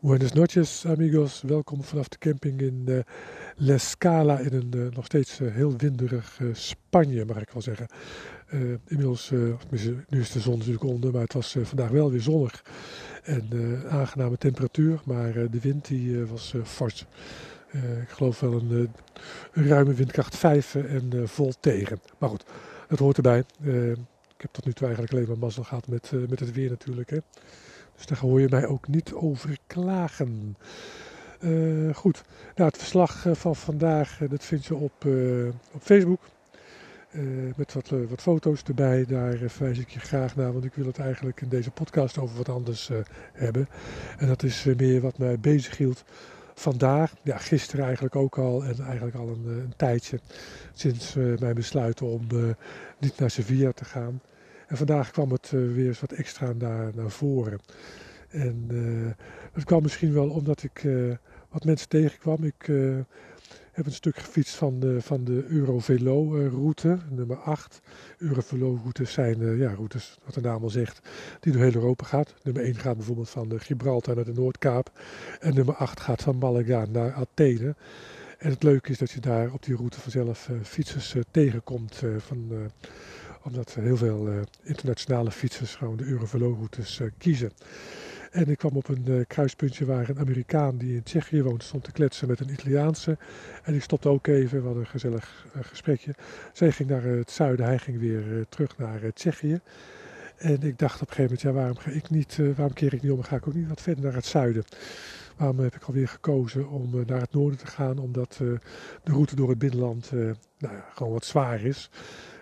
Buenas noches, amigos. Welkom vanaf de camping in uh, La Scala in een uh, nog steeds uh, heel winderig Spanje, mag ik wel zeggen. inmiddels, nu is de zon natuurlijk onder, maar het was vandaag wel weer zonnig en aangename temperatuur. Maar de wind die was fors. ik geloof wel een, een, ruime windkracht 5 en vol tegen. Maar goed, dat hoort erbij. ik heb tot nu toe eigenlijk alleen maar mazzel gehad met, met het weer natuurlijk. Hè. Dus daar hoor je mij ook niet over klagen. Uh, goed, nou, het verslag eh, van vandaag uh, dat vind je op, op Facebook. met wat, wat foto's erbij. Daar verwijs ik je graag naar, want ik wil het eigenlijk in deze podcast over wat anders hebben. En dat is meer wat mij bezighield vandaag. Ja, gisteren eigenlijk ook al en eigenlijk al een, een tijdje. Sinds mijn besluit om niet naar Sevilla te gaan. En vandaag kwam het uh, weer eens wat extra naar, naar voren. En uh, het kwam misschien wel omdat ik uh, wat mensen tegenkwam. Ik heb een stuk gefietst van de, van de Eurovelo-route, nummer 8. Eurovelo-routes zijn ja, routes, wat de naam al zegt, die door heel Europa gaat. Nummer 1 gaat bijvoorbeeld van Gibraltar naar de Noordkaap. En nummer 8 gaat van Malaga naar Athene. En het leuke is dat je daar op die route vanzelf fietsers tegenkomt van omdat heel veel uh, internationale fietsers gewoon de Eurovelo-routes uh, kiezen. En ik kwam op een uh, kruispuntje waar een Amerikaan die in Tsjechië woont stond te kletsen met een Italiaanse. En ik stopte ook even, we hadden een gezellig gesprekje. Zij ging naar het zuiden, hij ging weer terug naar Tsjechië. En ik dacht op een gegeven moment, ja, waarom, ga ik niet, waarom keer ik niet om en ga ik ook niet wat verder naar het zuiden? Waarom heb ik alweer gekozen om naar het noorden te gaan? Omdat de route door het binnenland nou ja, gewoon wat zwaar is.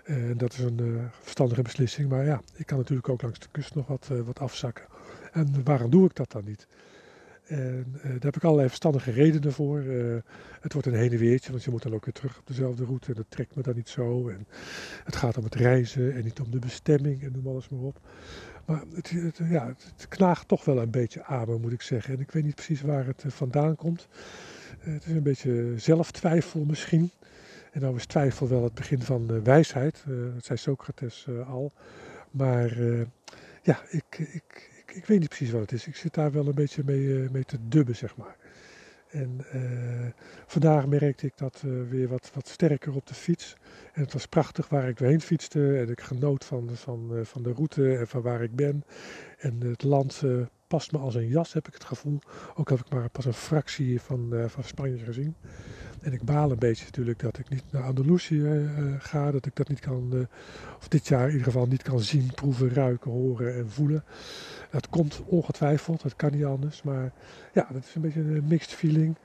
En dat is een uh, verstandige beslissing. Maar ja, ik kan natuurlijk ook langs de kust nog wat, uh, wat afzakken. En waarom doe ik dat dan niet? En daar heb ik allerlei verstandige redenen voor. het wordt een heen en weertje, want je moet dan ook weer terug op dezelfde route. En dat trekt me dan niet zo. En het gaat om het reizen en niet om de bestemming en noem alles maar op. Maar het, het, ja, het knaagt toch wel een beetje aan me, moet ik zeggen. En ik weet niet precies waar het vandaan komt. het is een beetje zelftwijfel misschien. En nou is twijfel wel het begin van wijsheid, uh, dat zei Socrates uh, al. Maar uh, ja, ik, ik, ik, ik, weet niet precies wat het is. Ik zit daar wel een beetje mee, mee te dubben, zeg maar. En vandaag merkte ik dat weer wat, wat sterker op de fiets. En het was prachtig waar ik doorheen fietste. En ik genoot van, van, van de route en van waar ik ben. En het land past me als een jas, heb ik het gevoel. Ook heb ik maar pas een fractie van, van Spanje gezien. En ik baal een beetje natuurlijk dat ik niet naar Andalusië uh, ga. Dat ik dat niet kan, uh, of dit jaar in ieder geval niet kan zien, proeven, ruiken, horen en voelen. Dat komt ongetwijfeld, dat kan niet anders. Maar ja, dat is een beetje een mixed feeling.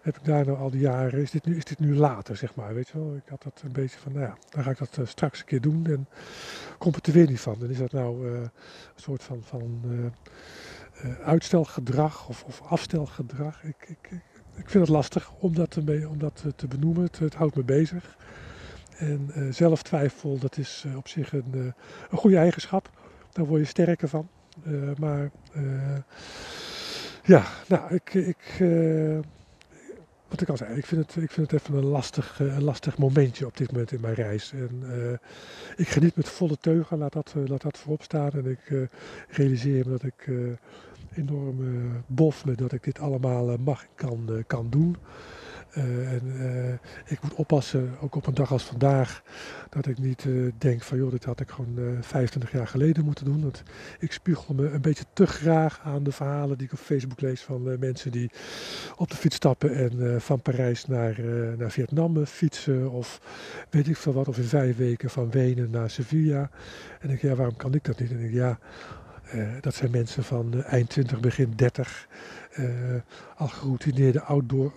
Heb ik daar nou al die jaren, is dit nu, is dit nu later zeg maar, weet je wel. Ik had dat een beetje van, nou ja, dan ga ik dat straks een keer doen en komt het er weer niet van. Dan is dat nou een soort van, van uitstelgedrag of, of afstelgedrag. Ik, ik, ik vind het lastig om dat te, om dat te benoemen. Het, houdt me bezig. En uh, zelftwijfel, dat is op zich een, een goede eigenschap. Daar word je sterker van. maar ja, nou, ik, ik wat ik al zei, ik vind het, ik vind het even een lastig, een lastig momentje op dit moment in mijn reis. En ik geniet met volle teugen, laat dat, laat dat voorop staan. En ik realiseer me dat ik enorme bof met dat ik dit allemaal eh, mag en kan, eh, kan doen. Uh, en uh, ik moet oppassen, ook op een dag als vandaag, dat ik niet uh, denk van joh, dit had ik gewoon 25 jaar geleden moeten doen. Want ik spiegel me een beetje te graag aan de verhalen die ik op Facebook lees van mensen die op de fiets stappen en van Parijs naar, naar Vietnam fietsen of weet ik veel wat. Of in vijf weken van Wenen naar Sevilla. En ik ja, waarom kan ik dat niet? En ik ja, dat zijn mensen van eind 20, begin 30. Uh, al geroutineerde outdoor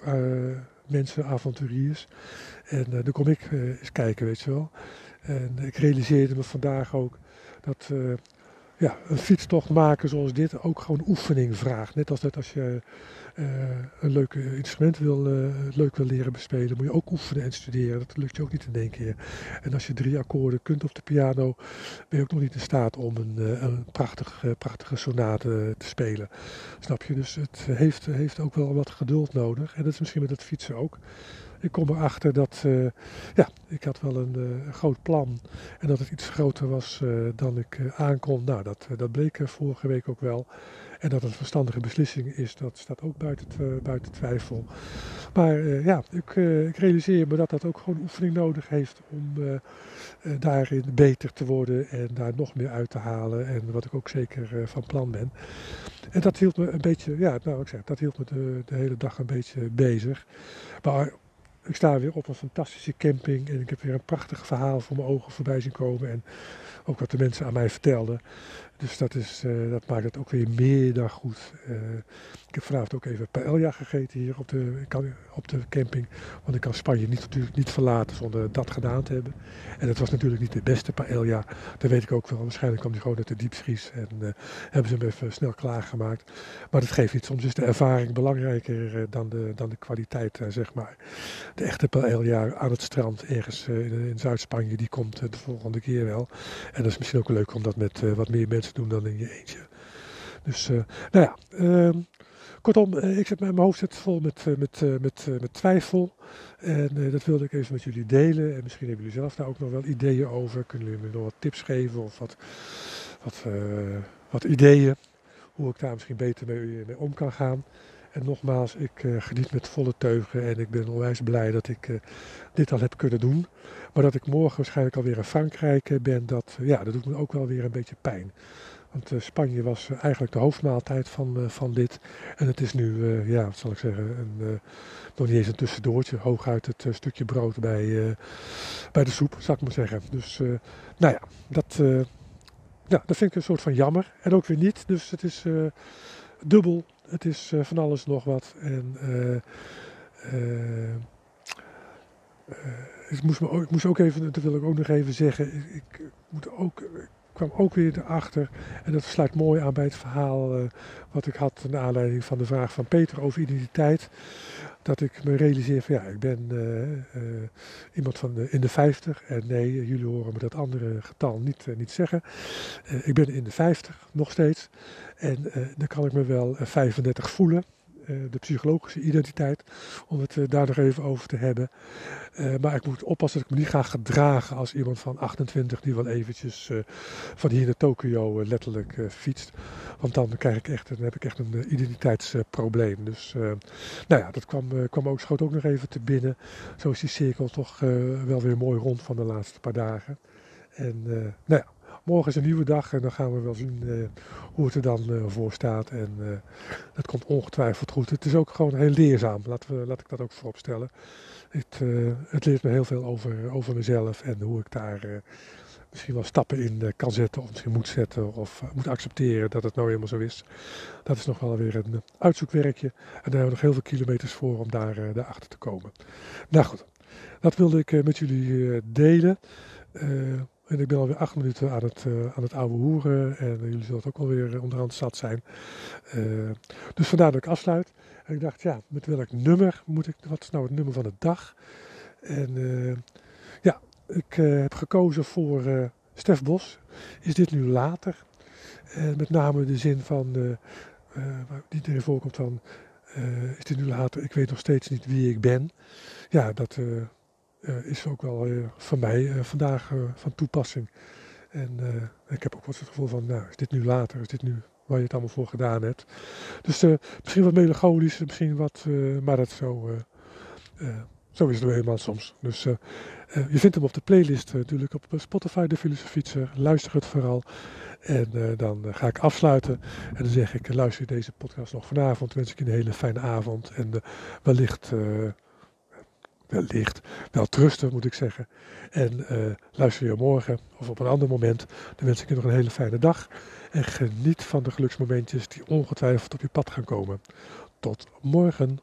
mensen, avonturiers. En dan kom ik eens kijken, weet je wel. En ik realiseerde me vandaag ook dat ja, een fietstocht maken zoals dit ook gewoon oefening vraagt. Net als dat als je uh, een leuk instrument wil, uh, leuk wil leren bespelen, moet je ook oefenen en studeren. Dat lukt je ook niet in één keer. En als je drie akkoorden kunt op de piano, ben je ook nog niet in staat om een, uh, een prachtig, prachtige sonate te spelen. Snap je? Dus het heeft, heeft ook wel wat geduld nodig. En dat is misschien met het fietsen ook ik kom erachter dat uh, ja, ik had wel een, uh, een, groot plan en dat het iets groter was uh, dan ik aankon. Nou, dat, dat bleek vorige week ook wel. En dat het een verstandige beslissing is, dat staat ook buiten, buiten twijfel. Maar ja, ik, ik, realiseer me dat dat ook gewoon oefening nodig heeft om daarin beter te worden en daar nog meer uit te halen. En wat ik ook zeker van plan ben. En dat hield me een beetje, ja, nou ik zeg, dat hield me de, de hele dag een beetje bezig. Maar ik sta weer op een fantastische camping en ik heb weer een prachtig verhaal voor mijn ogen voorbij zien komen. En ook wat de mensen aan mij vertelden. Dus dat, is, uh, dat maakt het ook weer meer dan goed. Uh, ik heb vanavond ook even paella gegeten hier op de, op de camping. Want ik kan Spanje niet, natuurlijk niet verlaten zonder dat gedaan te hebben. En het was natuurlijk niet de beste paella. Dat weet ik ook wel. Waarschijnlijk kwam die gewoon uit de diepvries. En uh, hebben ze hem even snel klaargemaakt. Maar dat geeft niet. Soms is de ervaring belangrijker dan, de, dan de kwaliteit, zeg maar. De echte paella aan het strand ergens in, in Zuid-Spanje, die komt de volgende keer wel. En dat is misschien ook leuk om dat met wat meer mensen doen dan in je eentje. Dus, uh, nou ja, uh, kortom, uh, ik zit mijn hoofd zit vol met, uh, met, met, twijfel. En dat wilde ik even met jullie delen. En misschien hebben jullie zelf daar ook nog wel ideeën over. Kunnen jullie me nog wat tips geven of wat, wat, wat ideeën. Hoe ik daar misschien beter mee om kan gaan. En nogmaals, ik uh, geniet met volle teugen en ik ben onwijs blij dat ik uh, dit al heb kunnen doen. Maar dat ik morgen waarschijnlijk alweer in Frankrijk uh, ben, dat, ja, dat doet me ook wel weer een beetje pijn. Want Spanje was eigenlijk de hoofdmaaltijd van, van dit. En het is nu, ja, wat zal ik zeggen, een, nog niet eens een tussendoortje. Hooguit het stukje brood bij, bij de soep, zou ik maar zeggen. Dus, nou ja, dat, ja, dat vind ik een soort van jammer. En ook weer niet. Dus het is dubbel het is uh, van alles nog wat. En uh, ik, moest me ook, ik moest ook even, dat wil ik ook nog even zeggen, ik, moet ook, kwam ook weer erachter, en dat sluit mooi aan bij het verhaal wat ik had naar aanleiding van de vraag van Peter over identiteit. Dat ik me realiseer van ja, ik ben iemand van de, in de 50. En nee, jullie horen me dat andere getal niet, niet zeggen. ik ben in de 50 nog steeds. En dan kan ik me wel 35 eh, voelen. Uh, de psychologische identiteit, om het uh, daar nog even over te hebben. maar ik moet oppassen dat ik me niet ga gedragen als iemand van 28 die wel eventjes van hier naar Tokio letterlijk fietst. Want dan, krijg ik echt, dan heb ik echt een identiteitsprobleem. Dus nou ja, dat kwam, kwam ook, schoot ook nog even te binnen. Zo is die cirkel toch wel weer mooi rond van de laatste paar dagen. En nou ja, morgen is een nieuwe dag en dan gaan we wel zien uh, hoe het er dan uh, voor staat. En dat komt ongetwijfeld goed. Het is ook gewoon heel leerzaam, laten we, laat ik dat ook voorop stellen. Het, het leert me heel veel over, over mezelf en hoe ik daar misschien wel stappen in kan zetten. Of misschien moet zetten of moet accepteren dat het nou helemaal zo is. Dat is nog wel weer een uitzoekwerkje. En daar hebben we nog heel veel kilometers voor om daar, daarachter te komen. Nou goed, dat wilde ik met jullie delen. En ik ben alweer acht minuten aan het, uh, aan het oude hoeren. En jullie zullen het ook alweer onderhand zat zijn. Uh, dus vandaar dat ik afsluit. En ik dacht, ja, met welk nummer moet ik. Wat is nou het nummer van de dag? En uh, ja, ik heb gekozen voor Stef Bos. Is dit nu later? Met name de zin van. die erin voorkomt van. is dit nu later? Ik weet nog steeds niet wie ik ben. Ja, dat uh, is ook wel uh, voor mij uh, vandaag van toepassing. En ik heb ook wat het gevoel van, nou, is dit nu later? Is dit nu waar je het allemaal voor gedaan hebt? Dus misschien wat melancholisch, misschien wat, maar dat zo, zo is het nou helemaal soms. Dus je vindt hem op de playlist natuurlijk op Spotify, de Filosofietser. Luister het vooral. En dan ga ik afsluiten. En dan zeg ik, luister deze podcast nog vanavond. Wens ik je een hele fijne avond. En wellicht wellicht wel trusten, moet ik zeggen. En uh, luister je morgen of op een ander moment. Dan wens ik je nog een hele fijne dag. En geniet van de geluksmomentjes die ongetwijfeld op je pad gaan komen. Tot morgen.